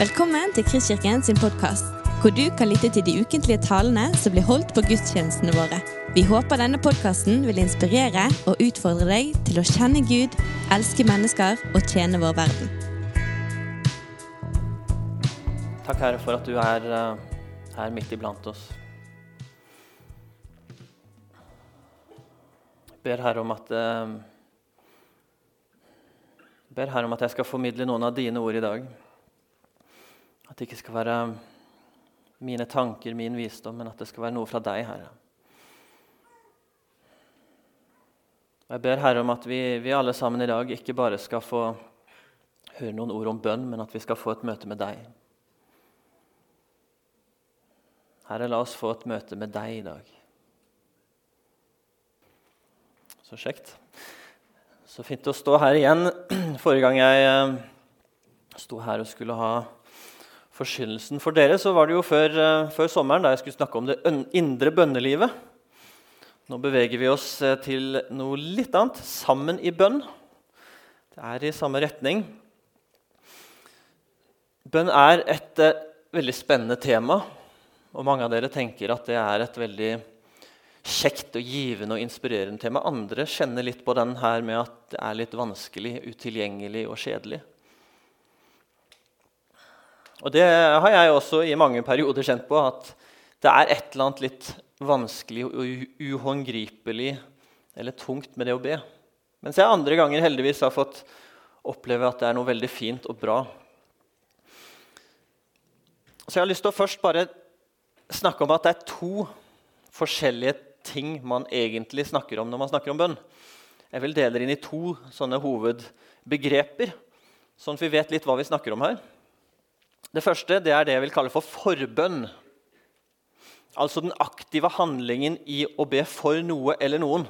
Velkommen til Kristkirken sin podkast, hvor du kan lytte til de ukentlige talene som blir holdt på gudstjenestene våre. Vi håper denne podkasten vil inspirere og utfordre deg til å kjenne Gud, elske mennesker og tjene vår verden. Takk, Herre, for at du er eh, her midt iblant oss. Jeg ber Herre om at jeg ber Herre om at jeg skal formidle noen av dine ord i dag. At det ikke skal være mine tanker, min visdom, men at det skal være noe fra deg, Herre. Jeg ber Herre om at vi, vi alle sammen i dag ikke bare skal få høre noen ord om bønn, men at vi skal få et møte med deg. Herre, la oss få et møte med deg i dag. Så kjekt. Så fint å stå her igjen. Forrige gang jeg eh, sto her og skulle ha forkynnelsen for dere, så var det jo før, eh, før, sommeren, da jeg skulle snakke om det indre bønnelivet. Nå beveger vi oss eh, til noe litt annet. Sammen i bønn. Det er i samme retning. Bønn er et veldig spennende tema, og mange av dere tenker at det er et veldig kjekt og givende og inspirerende tema. Andre kjenner litt på den her med at det er litt vanskelig, utilgjengelig og kjedelig. Og det har jeg også i mange perioder kjent på, at det er et eller annet litt vanskelig og uhåndgripelig eller tungt med det å be. Mens jeg andre ganger heldigvis har fått oppleve at det er noe veldig fint og bra. Så jeg har lyst til å først bare snakke om at det er to forskjellige ting man egentlig snakker om når man snakker om bønn. Jeg vil dele det inn i to sånne hovedbegreper, sånn at vi vet litt hva vi snakker om her. Det første det er det jeg vil kalle for forbønn. Altså den aktive handlingen i å be for noe eller noen.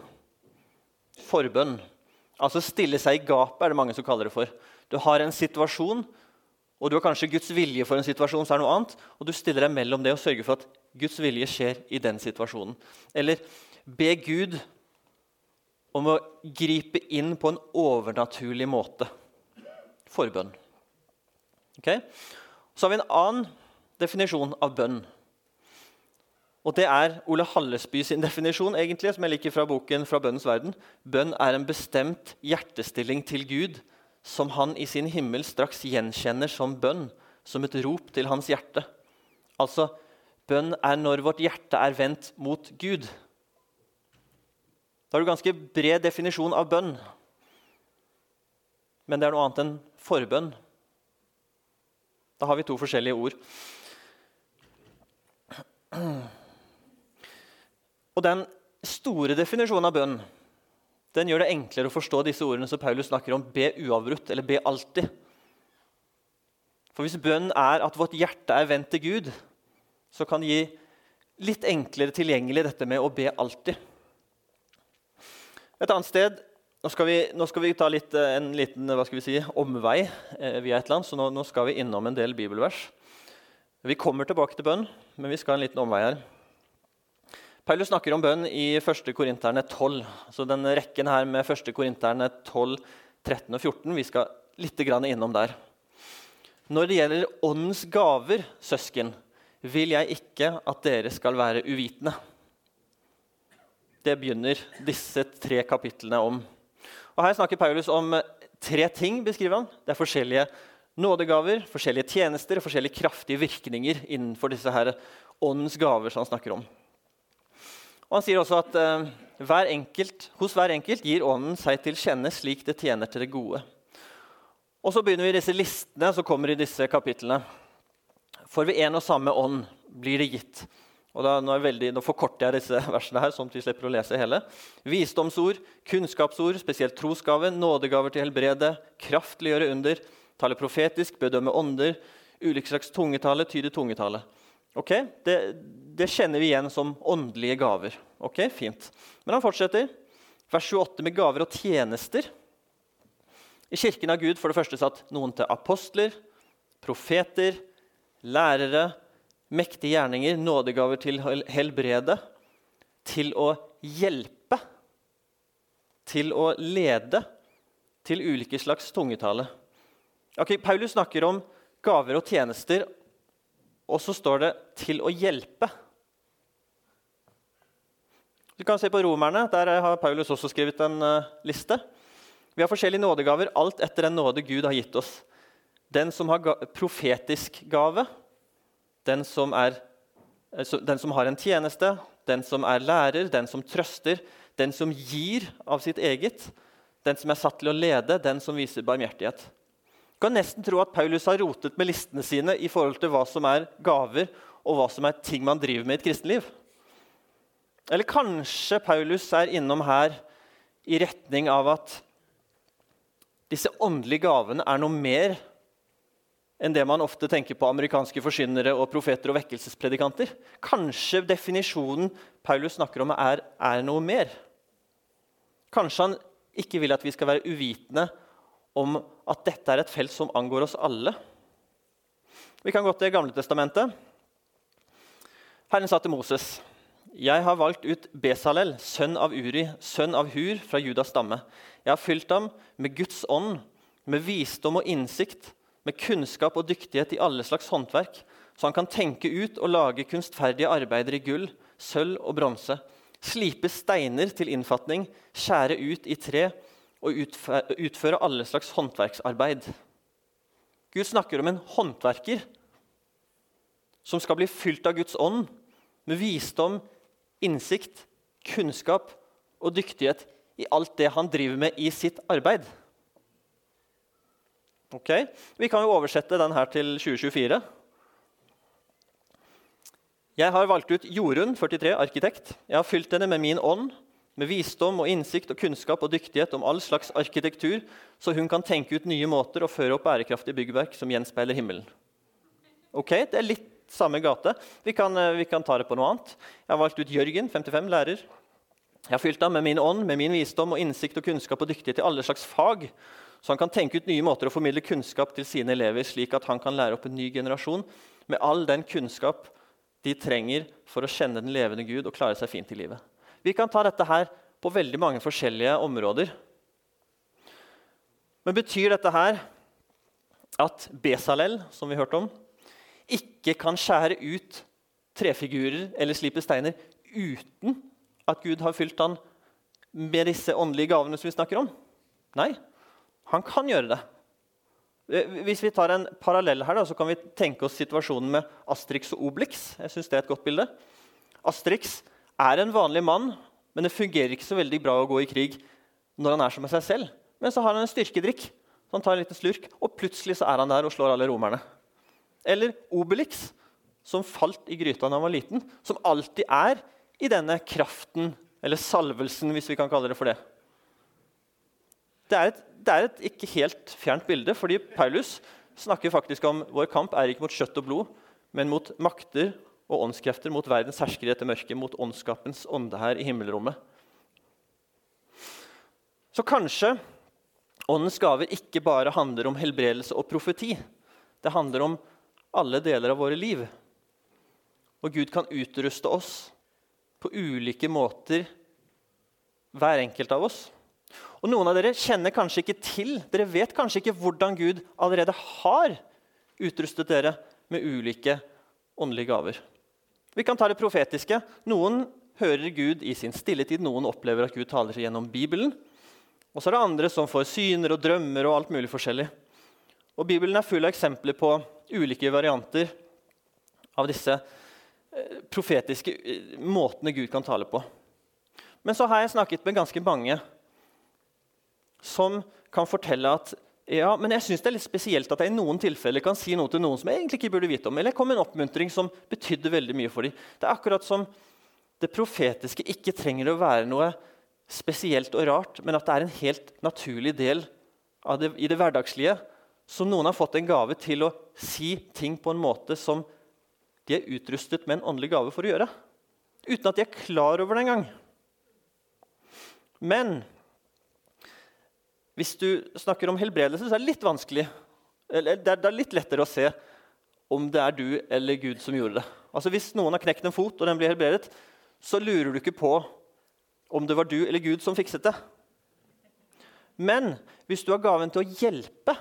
Forbønn. Altså stille seg i gapet, er det mange som kaller det for. Du har en situasjon, og du har kanskje Guds vilje for en situasjon, så er det noe annet, og du stiller deg mellom det og sørger for at Guds vilje skjer i den situasjonen. Eller be Gud om å gripe inn på en overnaturlig måte. Forbønn. Okay? Så har vi en annen definisjon av bønn. Og Det er Ole Hallesby sin definisjon, egentlig, som jeg liker fra boken fra Bønnens verden. Bønn er en bestemt hjertestilling til Gud som han i sin himmel straks gjenkjenner som bønn, som et rop til hans hjerte. Altså, Bønn er når vårt hjerte er vendt mot Gud. Da har du ganske bred definisjon av bønn. Men det er noe annet enn forbønn. Da har vi to forskjellige ord. Og Den store definisjonen av bønn den gjør det enklere å forstå disse ordene som Paulus snakker om. Be uavbrutt, eller be alltid. For Hvis bønn er at vårt hjerte er vendt til Gud, så kan det gi litt enklere tilgjengelig dette med å be alltid. Et annet sted Nå skal vi, nå skal vi ta litt, eh, en liten si, omvei eh, via et eller annet, så nå, nå, skal vi innom en del bibelvers. Vi kommer tilbake til bønn, men vi skal en liten omvei her. Paulus snakker om bønn i 1. Korinterne 12. Så den rekken her med 1. Korinterne 12, 13 og 14 vi skal litt innom der. Når det gjelder åndens gaver, søsken, vil jeg ikke at dere skal være uvitende. Det begynner disse tre kapitlene om. Og Her snakker Paulus om tre ting. beskriver han. Det er forskjellige nådegaver, forskjellige tjenester og forskjellige kraftige virkninger innenfor disse her åndens gaver som han snakker om. Og Han sier også at eh, hver enkelt, hos hver enkelt gir ånden seg til kjenne slik det tjener til det gode. Og Så begynner vi disse listene som kommer i disse kapitlene. For ved en og samme ånd blir det gitt. Og da, nå, veldig, nå, forkorter jeg disse versene her, sånn at vi slipper å lese hele. Visdomsord, kunnskapsord, spesielt trosgave, nådegaver til helbrede, kraft til å gjøre under, tale profetisk, bedømme ånder, ulike slags tungetale, tyde tungetale. Ok, det, det, kjenner vi igjen som åndelige gaver. Ok, Fint. Men han fortsetter. Vers 28 med gaver og tjenester. I kirken har Gud for det første satt noen til apostler, profeter, lærere, mektige gjerninger, nådegaver til helbrede, til å hjelpe, til å lede, til ulike slags tungetale. Okay, Paulus snakker om gaver og tjenester, og så står det 'til å hjelpe'. Du kan se på Romerne. Der har Paulus også skrevet en uh, liste. Vi har forskjellige nådegaver, alt etter den nåde Gud har gitt oss. Den som har ga profetisk gave, den som, er, eh, den som har en tjeneste, den som er lærer, den som trøster, den som gir av sitt eget, den som er satt til å lede, den som viser barmhjertighet. Du kan nesten tro at Paulus har rotet med listene sine i forhold til hva som er gaver, og hva som er ting man driver med i et kristenliv. Eller kanskje Paulus er innom her i retning av at disse åndelige gavene er noe mer enn det man ofte tenker på amerikanske forsynere og profeter og vekkelsespredikanter. Kanskje definisjonen Paulus snakker om, er, er noe mer. Kanskje han ikke vil at vi skal være uvitende om at dette er et felt som angår oss alle. Vi kan gå til Gamle Testamentet. Herren sa til Moses.: Jeg har valgt ut Besalel, sønn av Uri, sønn av Hur, fra Judas stamme. Jeg har fylt ham med Guds ånd, med visdom og innsikt, med kunnskap og dyktighet i alle slags håndverk, så han kan tenke ut og lage kunstferdige arbeider i gull, sølv og bronse slipe steiner til innfatning, skjære ut i tre og utføre alle slags håndverksarbeid. Gud snakker om en håndverker som skal bli fylt av Guds ånd med visdom, innsikt, kunnskap og dyktighet i alt det han driver med i sitt arbeid. Ok, Vi kan jo oversette den her til 2024. Jeg har valgt ut Jorunn, 43, arkitekt. Jeg har fylt henne med min ånd, med visdom og innsikt og kunnskap og dyktighet om all slags arkitektur, så hun kan tenke ut nye måter å føre opp bærekraftige byggverk som gjenspeiler himmelen. Ok, Det er litt samme gate. Vi kan, eh, vi kan ta det på noe annet. Jeg har valgt ut Jørgen, 55, lærer. Jeg har fylt ham med min ånd, med min visdom og innsikt og kunnskap og dyktighet i alle slags fag, så han kan tenke ut nye måter å formidle kunnskap til sine elever, slik at han kan lære opp en ny generasjon med all den kunnskap de trenger for å kjenne den levende Gud og klare seg fint i livet. Vi kan ta dette her på veldig mange forskjellige områder. Men betyr dette her at Besalel, som vi hørte om, ikke kan skjære ut trefigurer eller slipe steiner uten at Gud har fylt han med disse åndelige gavene som vi snakker om? Nei, han kan gjøre det. Eh, hvis vi tar en parallell her, da, så kan vi tenke oss situasjonen med Astrix og Obelix. Jeg synes det er et godt bilde. Astrix er en vanlig mann, men det fungerer ikke så veldig bra å gå i krig når han er som med seg selv. Men så har han en styrkedrikk. Så han tar en liten slurk, og plutselig så er han der og slår alle romerne. Eller Obelix, som falt i gryta da han var liten. Som alltid er i denne kraften, eller salvelsen, hvis vi kan kalle det for det. Det er et det er et ikke helt fjernt bilde, fordi Paulus snakker faktisk om vår kamp er ikke mot kjøtt og blod, men mot makter og åndskrefter, mot verdens herskere etter mørket, mot åndskapens ånde her i himmelrommet. Så kanskje åndens gaver ikke bare handler om helbredelse og profeti. Det handler om alle deler av våre liv. Og Gud kan utruste oss på ulike måter, hver enkelt av oss. Og Noen av dere kjenner kanskje ikke til, dere vet kanskje ikke hvordan Gud allerede har utrustet dere med ulike åndelige gaver. Vi kan ta det profetiske. Noen hører Gud i sin stilletid, noen opplever at Gud taler seg gjennom Bibelen. Og så er det andre som får syner og drømmer og alt mulig forskjellig. Og Bibelen er full av eksempler på ulike varianter av disse eh, profetiske eh, måtene Gud kan tale på. Men så har jeg snakket med ganske mange som kan fortelle at ja, men jeg synes det er litt spesielt at jeg i noen tilfeller kan si noe til noen som jeg egentlig ikke burde vite om. Eller jeg kom med en oppmuntring som betydde veldig mye for dem. Det er akkurat som det profetiske ikke trenger å være noe spesielt og rart, men at det er en helt naturlig del det, i det hverdagslige. Som noen har fått en gave til å si ting på en måte som de er utrustet med en åndelig gave for å gjøre. Uten at de er klar over det engang. Men hvis du snakker om helbredelse, så er det litt vanskelig. Det er litt lettere å se om det er du eller Gud som gjorde det. Altså Hvis noen har knekt en fot, og den blir helbredet, så lurer du ikke på om det var du eller Gud som fikset det. Men hvis du har gaven til å hjelpe,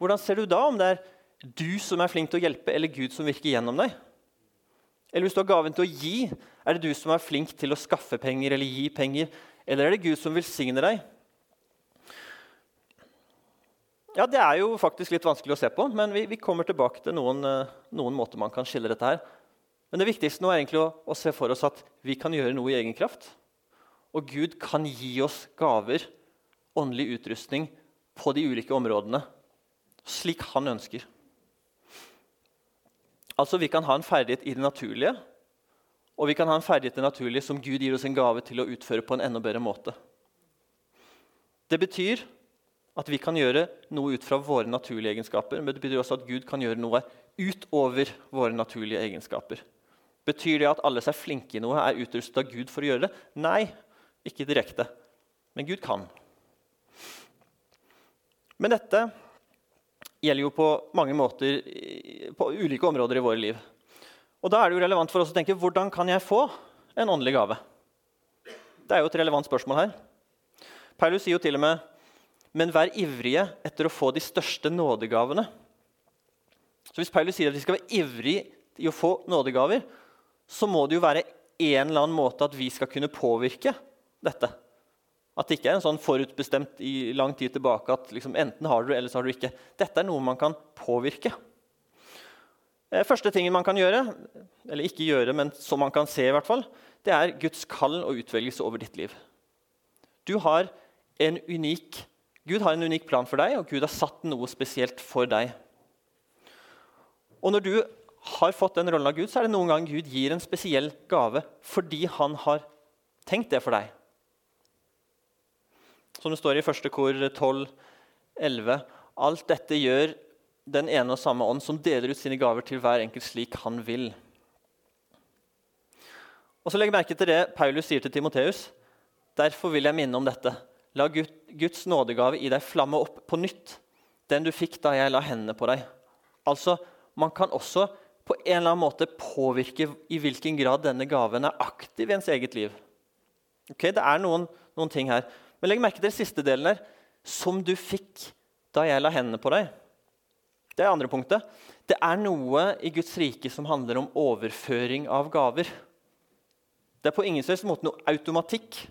hvordan ser du da om det er du som er flink til å hjelpe, eller Gud som virker gjennom deg? Eller hvis du har gaven til å gi, er det du som er flink til å skaffe penger eller gi penger? Eller er det Gud som velsigner deg? Ja, Det er jo faktisk litt vanskelig å se på, men vi, vi kommer tilbake til noen, eh, noen, måter man kan skille dette her. Men det viktigste nå er egentlig å, å, se for oss at vi kan gjøre noe i egen kraft. Og Gud kan gi oss gaver, åndelig utrustning, på de ulike områdene slik han ønsker. Altså, Vi kan ha en ferdighet i det naturlige, og vi kan ha en ferdighet i det naturlige som Gud gir oss en gave til å utføre på en enda bedre måte. Det betyr at vi kan gjøre noe ut fra våre naturlige egenskaper, men det betyr også at Gud kan gjøre noe utover våre naturlige egenskaper. Betyr det at alle som er flinke i noe, er utrustet av Gud for å gjøre det? Nei, ikke direkte. Men Gud kan. Men dette gjelder jo på mange måter på ulike områder i våre liv. Og Da er det jo relevant for oss å tenke hvordan kan jeg få en åndelig gave? Det er jo et relevant spørsmål her. Paulus sier jo til og med men vær ivrige etter å få de største nådegavene. Så Hvis Paulus sier at vi skal være ivrige i å få nådegaver, så må det jo være en eller annen måte at vi skal kunne påvirke dette. At det ikke er en sånn forutbestemt i lang tid tilbake at liksom, enten har du eller så har du ikke. Dette er noe man kan påvirke. Eh, første tingen man kan gjøre, eller ikke gjøre, men som man kan se, i hvert fall, det er Guds kall og utvelgelse over ditt liv. Du har en unik, Gud har en unik plan for deg, og Gud har satt noe spesielt for deg. Og når du har fått den rollen av Gud, så er det noen gang Gud gir en spesiell gave fordi han har tenkt det for deg. Som det står i første kor 12, 11. Alt dette gjør den ene og samme ånd, som deler ut sine gaver til hver enkelt slik han vil. Og så Legg merke til det Paulus sier til Timoteus. Derfor vil jeg minne om dette. La Guds nådegave i deg flamme opp på nytt, den du fikk da jeg la hendene på deg. Altså, Man kan også på en eller annen måte påvirke i hvilken grad denne gaven er aktiv i ens eget liv. Ok, Det er noen, noen ting her. Men legg merke til den siste delen her. Som du fikk da jeg la hendene på deg. Det er andre punktet. Det er noe i Guds rike som handler om overføring av gaver. Det er på ingen måte noe automatikk.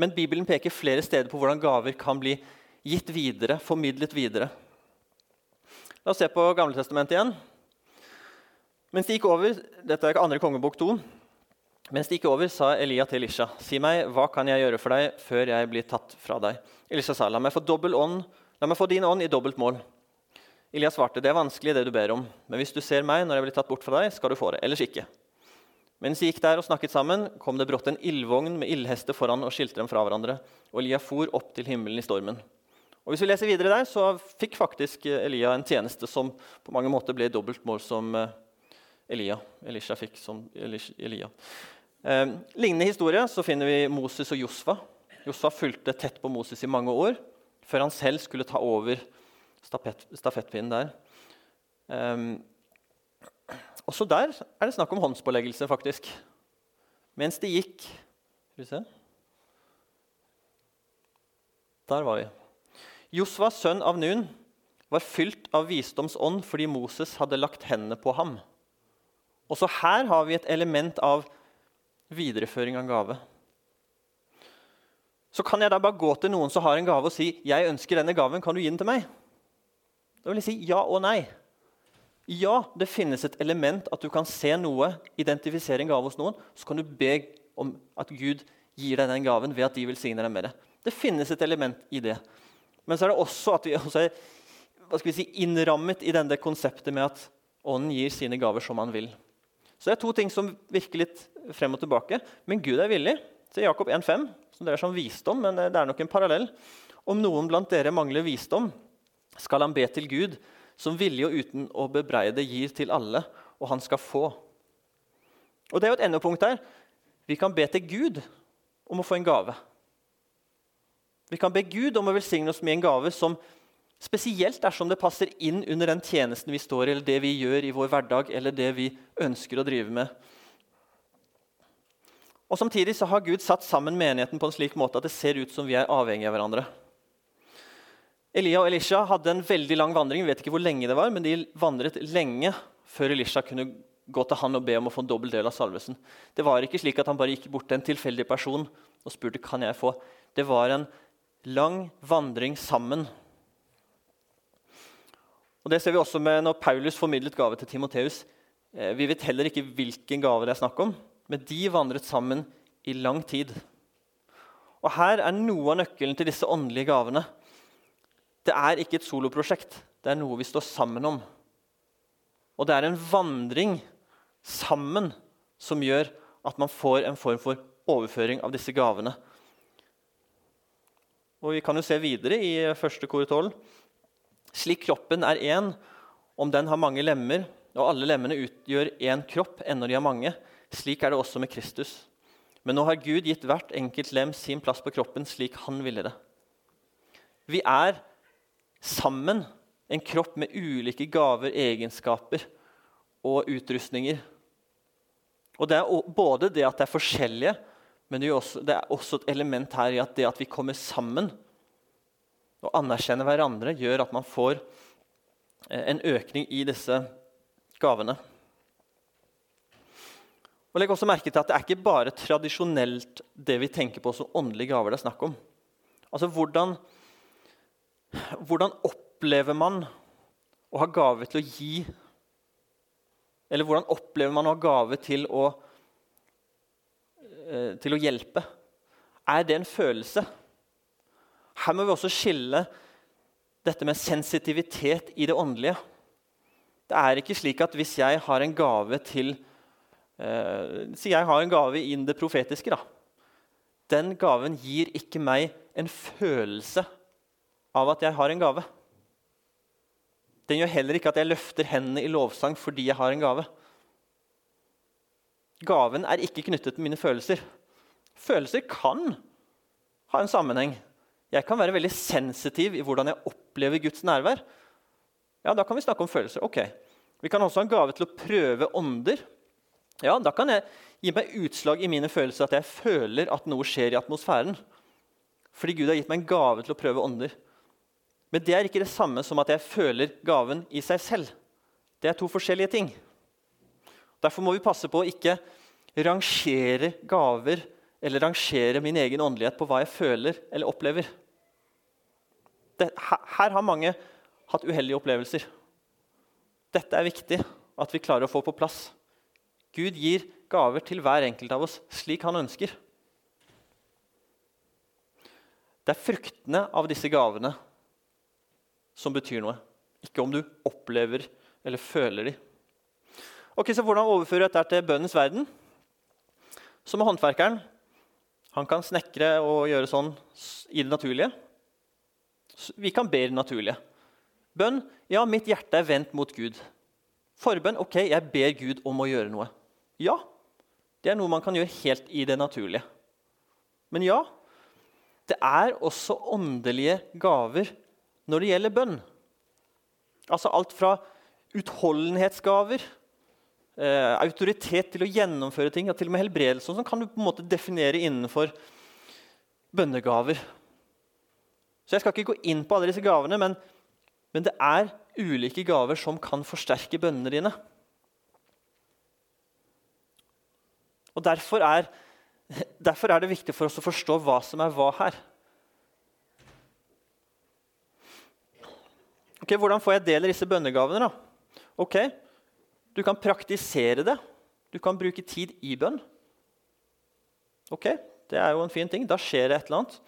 Men Bibelen peker flere steder på hvordan gaver kan bli gitt videre, formidlet videre. La oss se på Gamletestamentet igjen. Mens de gikk over, Dette er andre kongebok 2. Mens de gikk over, sa Elia til Elisha, si meg, hva kan jeg gjøre for deg før jeg blir tatt fra deg? Elisha sa, la meg få, ånd, la meg få din ånd i dobbelt mål. Elia svarte, det er vanskelig det du ber om, men hvis du ser meg når jeg blir tatt bort fra deg, skal du få det, ellers ikke. Mens de gikk der og snakket sammen, kom det brått en ildvogn med ildhester foran og skilte dem fra hverandre, og Elia for opp til himmelen i stormen. Og hvis vi leser videre der, så fikk faktisk Elia en tjeneste som på mange måter ble dobbelt mål som eh, Elia. Elisha fikk som Elia. Eh, lignende historie så finner vi Moses og Josfa. Josfa fulgte tett på Moses i mange år før han selv skulle ta over stafettpinnen der. Eh, også der er det snakk om håndspåleggelse, faktisk. Mens det gikk Skal vi se Der var vi. Josva, sønn av Nun, var fylt av visdomsånd fordi Moses hadde lagt hendene på ham. Også her har vi et element av videreføring av gave. Så kan jeg da bare gå til noen som har en gave, og si jeg ønsker denne gaven, kan du gi den til meg? Da vil jeg si ja og nei. Ja, det finnes et element at du kan se noe, identifisere en gave hos noen. Så kan du be om at Gud gir deg den gaven ved at de velsigner deg med det. Det finnes et element i det. Men så er det også at vi også er vi si, innrammet i denne konseptet med at Ånden gir sine gaver som han vil. Så det er to ting som virker litt frem og tilbake. Men Gud er villig. Se Jakob 1,5, som dreier seg om visdom, men det er nok en parallell. Om noen blant dere mangler visdom, skal han be til Gud, som villig og uten å bebreide gir til alle, og han skal få. Og Det er jo et endepunkt her. Vi kan be til Gud om å få en gave. Vi kan be Gud om å velsigne oss med en gave som Spesielt dersom det passer inn under den tjenesten vi står i, eller det vi gjør i vår hverdag, eller det vi ønsker å drive med. Og Samtidig så har Gud satt sammen menigheten på en slik måte at det ser ut som vi er avhengige av hverandre. Elia og Elisha hadde en veldig lang vandring. Vi vet ikke hvor lenge det var, men de vandret lenge før Elisha kunne gå til han og be om å få en dobbel del av salvelsen. Det var ikke slik at han bare gikk bort til en tilfeldig person og spurte kan jeg få. Det var en lang vandring sammen. Og Det ser vi også med når Paulus formidlet gave til Timoteus. Eh, vi vet heller ikke hvilken gave det er snakk om, men de vandret sammen i lang tid. Og Her er noe av nøkkelen til disse åndelige gavene. Det er ikke et soloprosjekt. Det er noe vi står sammen om. Og det er en vandring sammen som gjør at man får en form for overføring av disse gavene. Og Vi kan jo se videre i første kor 12. Slik kroppen er én, om den har mange lemmer, og alle lemmene utgjør én kropp, ennå de har mange, slik er det også med Kristus. Men nå har Gud gitt hvert enkelt lem sin plass på kroppen slik han ville det. Vi er sammen en kropp med ulike gaver, egenskaper og utrustninger. Og Det er både det at det er forskjellige, men det er, også, det er også et element her i at det at vi kommer sammen og anerkjenner hverandre, gjør at man får eh, en økning i disse gavene. Og Legg også merke til at det er ikke bare tradisjonelt det vi tenker på som åndelige gaver. det er snakk om. Altså, hvordan, hvordan opplever man å ha gave til å gi? Eller hvordan opplever man å ha gave til å, eh, til å hjelpe? Er det en følelse? Her må vi også skille dette med sensitivitet i det åndelige. Det er ikke slik at hvis jeg har en gave til eh, Si jeg har en gave innen det profetiske. da. Den gaven gir ikke meg en følelse av at jeg har en gave. Den gjør heller ikke at jeg løfter hendene i lovsang fordi jeg har en gave. Gaven er ikke knyttet til mine følelser. Følelser kan ha en sammenheng. Jeg kan være veldig sensitiv i hvordan jeg opplever Guds nærvær. Ja, Da kan vi snakke om følelser. Ok. Vi kan også ha en gave til å prøve ånder. Ja, Da kan jeg gi meg utslag i mine følelser at jeg føler at noe skjer i atmosfæren. Fordi Gud har gitt meg en gave til å prøve ånder. Men det er ikke det samme som at jeg føler gaven i seg selv. Det er to forskjellige ting. Derfor må vi passe på å ikke rangere gaver eller rangere min egen åndelighet på hva jeg føler eller opplever. Det, her, her har mange hatt uheldige opplevelser. Dette er viktig at vi klarer å få på plass. Gud gir gaver til hver enkelt av oss slik han ønsker. Det er fruktene av disse gavene som betyr noe, ikke om du opplever eller føler de. Ok, så Hvordan overfører du dette til bønnens verden? Som håndverkeren. Han kan snekre og gjøre sånn i det naturlige. Vi kan be det naturlige. Bønn ja, mitt hjerte er vendt mot Gud. Forbønn ok, jeg ber Gud om å gjøre noe. Ja, det er noe man kan gjøre helt i det naturlige. Men ja, det er også åndelige gaver når det gjelder bønn. Altså alt fra utholdenhetsgaver, eh, autoritet til å gjennomføre ting, og til og med helbredelse, som kan du på en måte definere innenfor bønnegaver. Så Jeg skal ikke gå inn på alle disse gavene, men, men det er ulike gaver som kan forsterke bønnene dine. Og derfor er, derfor er det viktig for oss å forstå hva som er hva her. Ok, Hvordan får jeg del i disse bønnegavene? da? Ok, Du kan praktisere det. Du kan bruke tid i bønn. Ok, Det er jo en fin ting. Da skjer det et eller annet.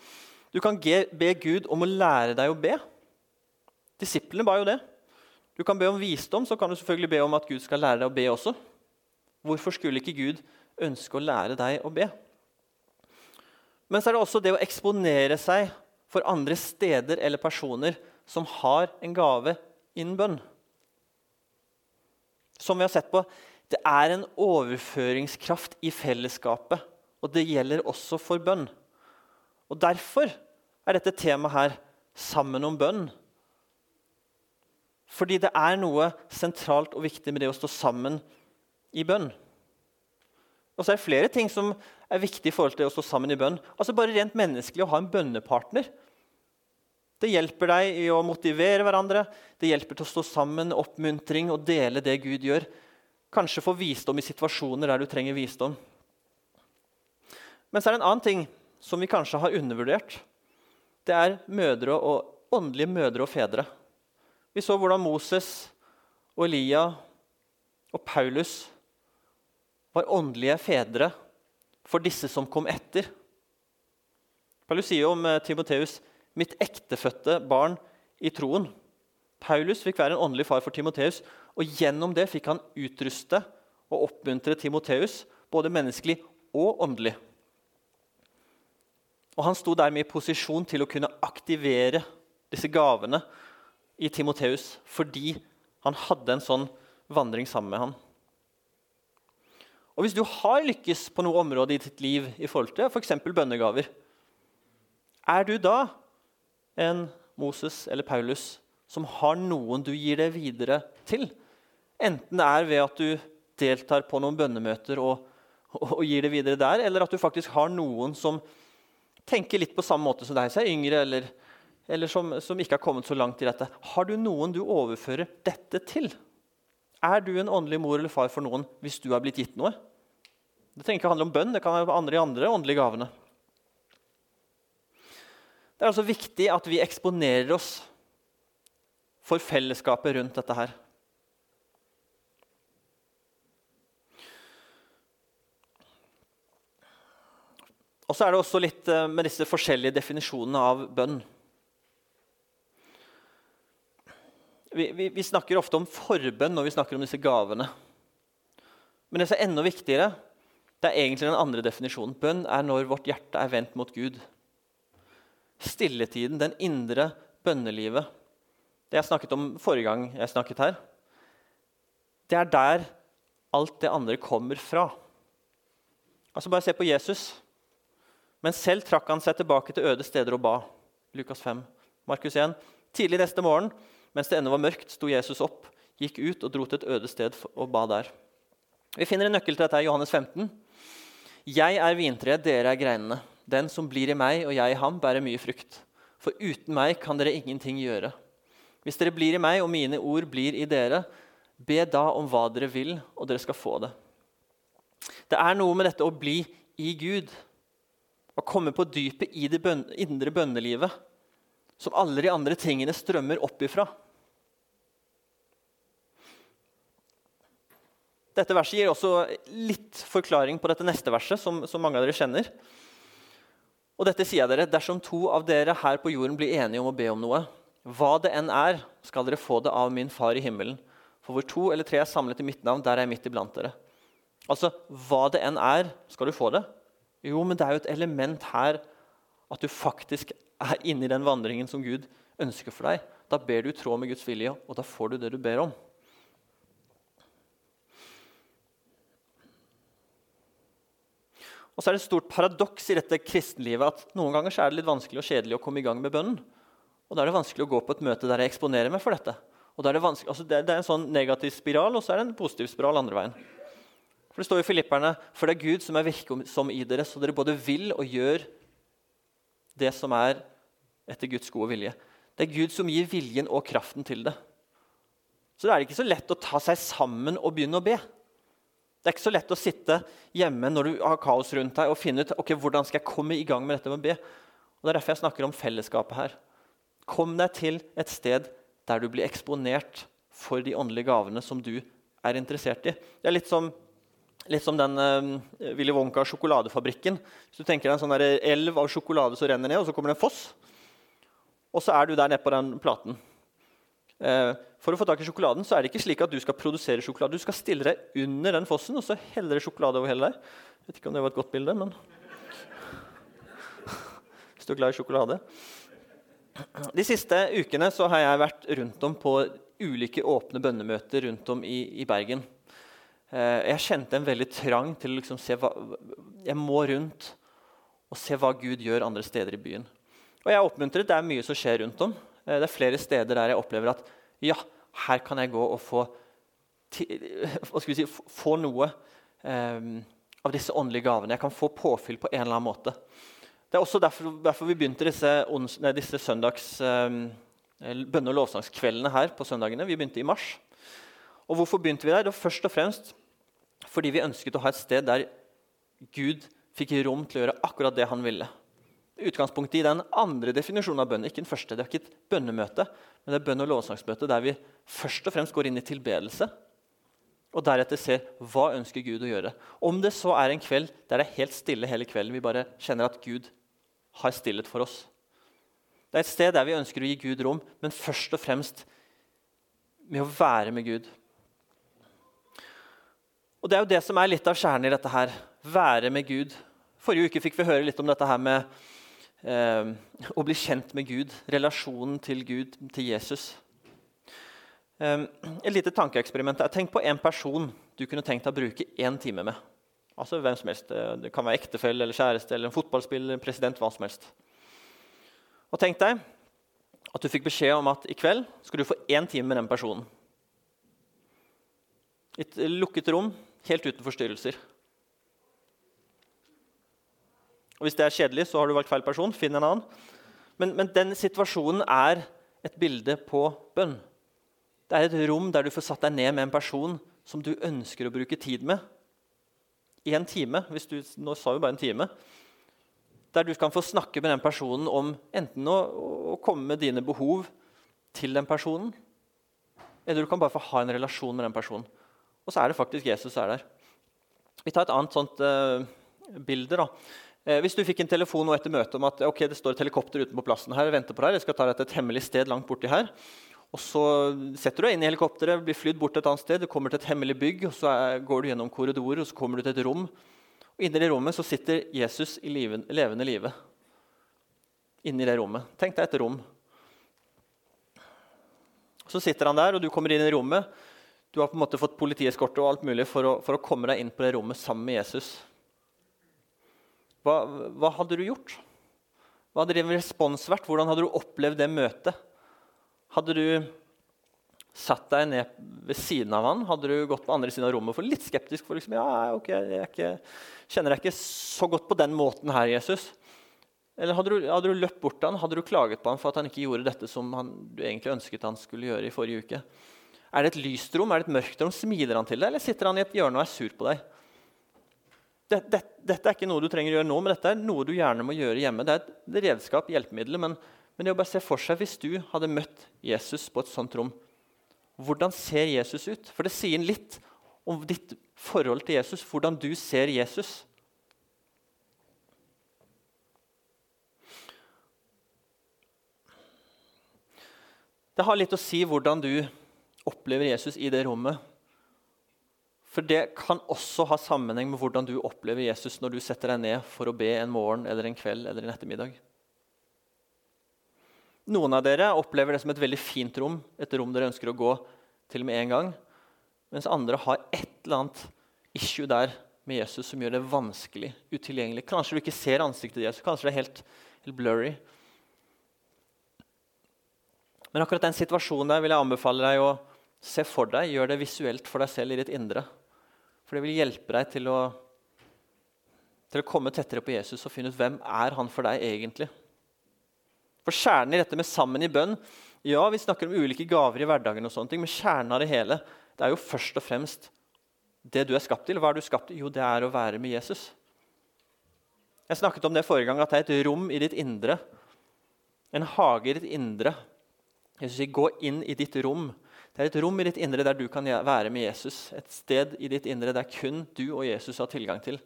Du kan be Gud om å lære deg å be. Disiplene ba jo det. Du kan be om visdom, så kan du selvfølgelig be om at Gud skal lære deg å be også. Hvorfor skulle ikke Gud ønske å lære deg å be? Men så er det også det å eksponere seg for andre steder eller personer som har en gave innen bønn. Som vi har sett på, det er en overføringskraft i fellesskapet. Og det gjelder også for bønn. Og Derfor er dette temaet her sammen om bønn. Fordi det er noe sentralt og viktig med det å stå sammen i bønn. Og så er det flere ting som er viktig i forhold til å stå sammen i bønn. Altså Bare rent menneskelig å ha en bønnepartner Det hjelper deg i å motivere hverandre, det hjelper til å stå sammen, oppmuntring og dele det Gud gjør. Kanskje få visdom i situasjoner der du trenger visdom. Men så er det en annen ting som vi kanskje har undervurdert. Det er mødre og, åndelige mødre og fedre. Vi så hvordan Moses og Elia og Paulus var åndelige fedre for disse som kom etter. Paulus sier om eh, Timoteus 'mitt ektefødte barn i troen'. Paulus fikk være en åndelig far for Timoteus, og gjennom det fikk han utruste og oppmuntre Timoteus, både menneskelig og åndelig. Og Han sto dermed i posisjon til å kunne aktivere disse gavene i Timoteus fordi han hadde en sånn vandring sammen med ham. Og Hvis du har lykkes på noe område i ditt liv i forhold til f.eks. bønnegaver, er du da en Moses eller Paulus som har noen du gir det videre til? Enten det er ved at du deltar på noen bønnemøter og, og, og gir det videre der, eller at du faktisk har noen som tenker litt på samme måte som deg, som er yngre eller, eller som, som, ikke har kommet så langt i dette. Har du noen du overfører dette til? Er du en åndelig mor eller far for noen hvis du har blitt gitt noe? Det trenger ikke handle om bønn, det kan være andre i andre åndelige gavene. Det er altså viktig at vi eksponerer oss for fellesskapet rundt dette her. Og så er det også litt eh, med disse forskjellige definisjonene av bønn. Vi, vi, vi, snakker ofte om forbønn når vi snakker om disse gavene. Men det som er enda viktigere, det er egentlig den andre definisjonen. Bønn er når vårt hjerte er vendt mot Gud. Stilletiden, den indre bønnelivet, det jeg snakket om forrige gang jeg snakket her, det er der alt det andre kommer fra. Altså Bare se på Jesus. Men selv trakk han seg tilbake til øde steder og ba. Lukas 5. Markus 1. Tidlig neste morgen, mens det ennå var mørkt, sto Jesus opp, gikk ut og dro til et øde sted og ba der. Vi finner en nøkkel til dette i Johannes 15. Jeg er vintreet, dere er greinene. Den som blir i meg og jeg i ham, bærer mye frukt. For uten meg kan dere ingenting gjøre. Hvis dere blir i meg og mine ord blir i dere, be da om hva dere vil, og dere skal få det. Det er noe med dette å bli i Gud å komme på dypet i det indre bønnelivet, som alle de andre tingene strømmer opp ifra. Dette verset gir også litt forklaring på dette neste verset, som, som mange av dere kjenner. Og dette sier jeg dere, Dersom to av dere her på jorden blir enige om å be om noe, hva det enn er, skal dere få det av min far i himmelen. For hvor to eller tre er samlet i mitt navn, der er jeg midt iblant dere. Altså, Hva det enn er, skal du få det. Jo, men det er jo et element her at du faktisk er inne i den vandringen som Gud ønsker for deg. Da ber du i tråd med Guds vilje, og da får du det du ber om. Og så er det et stort paradoks i dette kristenlivet at noen ganger er det litt vanskelig og kjedelig å komme i gang med bønnen. Og da er det vanskelig å gå på et møte der jeg eksponerer meg for dette. Og da er det, altså det, det er en sånn negativ spiral, og så er det en positiv spiral andre veien. For Det står i Filipperne for det er Gud som er virksom i dere, så dere både vil og gjør det som er etter Guds gode vilje. Det er Gud som gir viljen og kraften til det. Så det er ikke så lett å ta seg sammen og begynne å be. Det er ikke så lett å sitte hjemme når du har kaos rundt deg og finne ut ok, hvordan skal jeg komme i gang med dette med å be. Og Det er derfor jeg snakker om fellesskapet her. Kom deg til et sted der du blir eksponert for de åndelige gavene som du er interessert i. Det er litt som Litt som den uh, Willy Wonka-sjokoladefabrikken. Hvis du tenker deg en sånn elv av sjokolade som renner ned, og så kommer det en foss. Og så er du der nede på den platen. Uh, for å få tak i sjokoladen så er det ikke slik at du skal produsere sjokolade. Du skal stille deg under den fossen og så heller det sjokolade over hele deg. Jeg vet ikke om det var et godt bilde, men Hvis du er glad i sjokolade. De siste ukene så har jeg vært rundt om på ulike åpne bønnemøter rundt om i, i Bergen. Eh, jeg kjente en veldig trang til å liksom se hva Jeg må rundt og se hva Gud gjør andre steder i byen. Og jeg er oppmuntret. Det er mye som skjer rundt om. Eh, det er flere steder der jeg opplever at ja, her kan jeg gå og få, si, få noe um, av disse åndelige gavene. Jeg kan få påfyll på en eller annen måte. Det er også derfor, derfor vi begynte disse, nei, disse søndags, um, bønne- og lovsangskveldene her på søndagene. Vi begynte i mars. Og hvorfor begynte vi der? Det var først og fremst fordi vi ønsket å ha et sted der Gud fikk rom til å gjøre akkurat det han ville. Utgangspunktet i den andre definisjonen av bønn. Ikke den første, det er ikke et bønnemøte, men det er bønn- og lovsangsmøte der vi først og fremst går inn i tilbedelse. Og deretter ser hva ønsker Gud å gjøre. Om det så er en kveld der det er helt stille hele kvelden, vi bare kjenner at Gud har stillhet for oss. Det er et sted der vi ønsker å gi Gud rom, men først og fremst med å være med Gud. Og Det er jo det som er litt av kjernen i dette her. Være med Gud. Forrige uke fikk vi høre litt om dette her med eh, å bli kjent med Gud. Relasjonen til Gud, til Jesus. Eh, et lite tankeeksperiment. Tenk på en person du kunne tenkt å bruke én time med. Altså hvem som helst. Det kan være ektefelle eller kjæreste eller en fotballspiller, president, hva som helst. Og tenk deg at du fikk beskjed om at i kveld skal du få én time med den personen. I et lukket rom, helt uten forstyrrelser. Og Hvis det er kjedelig, så har du valgt feil person. Finn en annen. Men, men den situasjonen er et bilde på bønn. Det er et rom der du får satt deg ned med en person som du ønsker å bruke tid med. I en time. hvis du, Nå sa vi bare en time. Der du kan få snakke med den personen om enten å, å komme med dine behov til den personen, eller du kan bare få ha en relasjon med den personen. Og så er det faktisk Jesus er der. Vi tar et annet sånt uh, bilde. da. Eh, hvis du fikk en telefon nå etter møtet om at ok, det står et helikopter utenpå plassen her, venter på deg, jeg skal ta deg til et hemmelig sted langt borti her, og Så setter du deg inn i helikopteret, blir flydd bort et annet sted, du kommer til et hemmelig bygg, og så går du gjennom korridorer og så kommer du til et rom. Og Inni det rommet så sitter Jesus i liven, levende live. Inni det rommet. Tenk deg et rom. Så sitter han der, og du kommer inn i rommet. Du har på en måte fått politieskorte og alt mulig for å, for å komme deg inn på det rommet sammen med Jesus. Hva, hva, hadde du gjort? Hva hadde din respons vært? Hvordan hadde du opplevd det møtet? Hadde du satt deg ned ved siden av han? Hadde du gått på andre siden av rommet for litt skeptisk? for liksom, ja, ok, jeg ikke, kjenner deg ikke så godt på den måten her, Jesus? Eller hadde du, hadde du løpt bort til han? Hadde du klaget på han for at han ikke gjorde dette som han, du egentlig ønsket han skulle gjøre i forrige uke? Er det et lyst rom? Er det et mørkt rom? Smiler han til deg, eller sitter han i et hjørne og er sur på deg? Det, det, dette er ikke noe du trenger å gjøre nå, men dette er noe du gjerne må gjøre hjemme. Det er et redskap, hjelpemiddel, men, men det å bare se for seg hvis du hadde møtt Jesus på et sånt rom. Hvordan ser Jesus ut? For det sier litt om ditt forhold til Jesus, hvordan du ser Jesus. Det har litt å si hvordan du opplever Jesus i det rommet. For det kan også ha sammenheng med hvordan du opplever Jesus når du setter deg ned for å be en morgen eller en kveld eller en ettermiddag. Noen av dere opplever det som et veldig fint rom, et rom dere ønsker å gå til med en gang. Mens andre har et eller annet issue der med Jesus som gjør det vanskelig, utilgjengelig. Kanskje du ikke ser ansiktet til Jesus, kanskje det er helt, helt blurry. Men akkurat den situasjonen der vil jeg anbefale deg å se for deg. Gjør det visuelt for deg selv i ditt indre. For det vil hjelpe deg til å, til å komme tettere på Jesus og finne ut hvem er han for deg egentlig. For Kjernen i dette med sammen i bønn Ja, vi snakker om ulike gaver i hverdagen, og sånne ting, men kjernen av det hele det er jo først og fremst det du er skapt til. Hva er du skapt til? Jo, det er å være med Jesus. Jeg snakket om det forrige gang, at det er et rom i ditt indre. En hage i ditt indre. Jesus sier, 'Gå inn i ditt rom'. Det er et rom i ditt indre der du kan være med Jesus. Et sted i ditt indre der kun du og Jesus har tilgang til.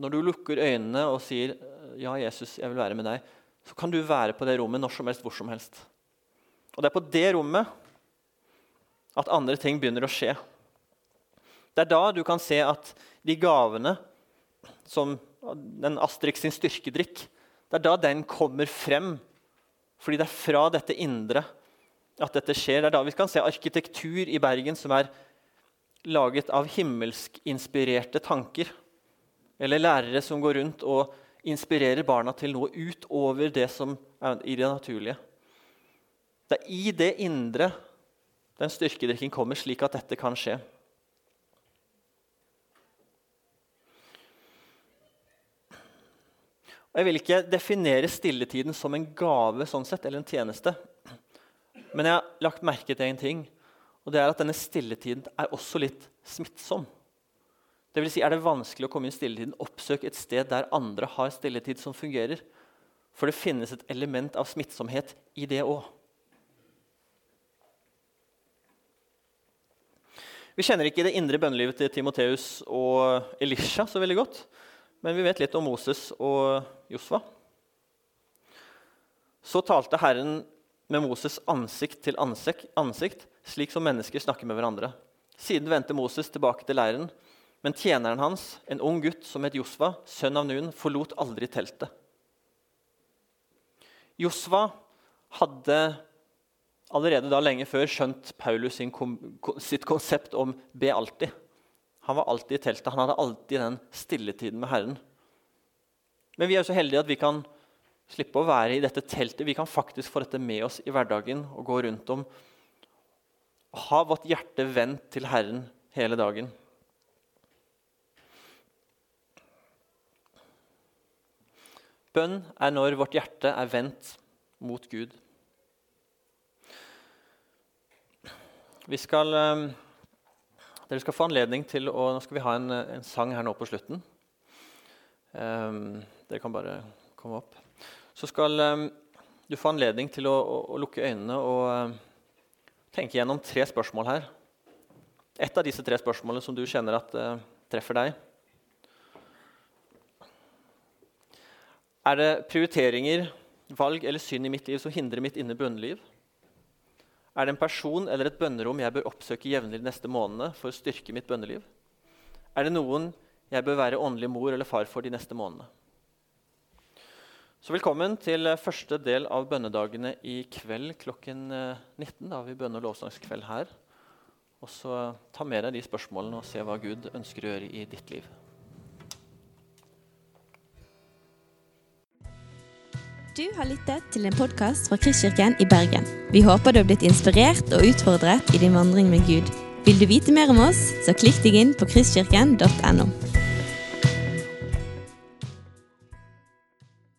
Når du lukker øynene og sier 'Ja, Jesus, jeg vil være med deg', så kan du være på det rommet når som helst, hvor som helst. Og det er på det rommet at andre ting begynner å skje. Det er da du kan se at de gavene som den Astrix sin styrkedrikk Det er da den kommer frem. Fordi det er fra dette indre at dette skjer. Det er da vi kan se arkitektur i Bergen som er laget av himmelsk-inspirerte tanker. Eller lærere som går rundt og inspirerer barna til noe utover det som er i det naturlige. Det er i det indre den styrkedrikken kommer, slik at dette kan skje. Jeg vil ikke definere stilletiden som en gave sånn sett, eller en tjeneste. Men jeg har lagt merke til en ting, og det er at denne stilletiden er også litt smittsom. Det vil si, Er det vanskelig å komme inn i stilletiden, oppsøk et sted der andre har stilletid som fungerer. For det finnes et element av smittsomhet i det òg. Vi kjenner ikke det indre bønnelivet til Timoteus og Elisha så veldig godt. Men vi vet litt om Moses og Josva. Så talte Herren med Moses ansikt til ansikt, ansikt, slik som mennesker snakker med hverandre. Siden vendte Moses tilbake til leiren, men tjeneren hans, en ung gutt som het Josva, sønn av Nun, forlot aldri teltet. Josva hadde allerede da lenge før skjønt Paulus sitt konsept om 'be alltid'. Han var alltid i teltet. Han hadde alltid den stilletiden med Herren. Men vi er jo så heldige at vi kan slippe å være i dette teltet. Vi kan faktisk få dette med oss i hverdagen og gå rundt om ha vårt hjerte vendt til Herren hele dagen. Bønn er når vårt hjerte er vendt mot Gud. Vi skal, um, dere skal få anledning til å Nå skal vi ha en, en sang her nå på slutten. Um, dere kan bare komme opp. Så skal um, du få anledning til å, å, å lukke øynene og tenke gjennom tre spørsmål her. Et av disse tre spørsmålene som du kjenner at uh, treffer deg. Er det prioriteringer, valg eller synd i mitt liv som hindrer mitt indre bønneliv? Er det en person eller et bønnerom jeg bør oppsøke jevnlig neste månedene for å styrke mitt bønneliv? Er det noen jeg bør være åndelig mor eller far for de neste månedene? Så Velkommen til første del av bønnedagene i kveld klokken 19. Eh, da har vi bønne- og lovsangskveld her. Og så Ta med deg de spørsmålene og se hva Gud ønsker å gjøre i ditt liv. Du har lyttet til en podkast fra Kristkirken i Bergen. Vi håper du har blitt inspirert og utfordret i din vandring med Gud. Vil du vite mer om oss, så klikk deg inn på kristkirken.no.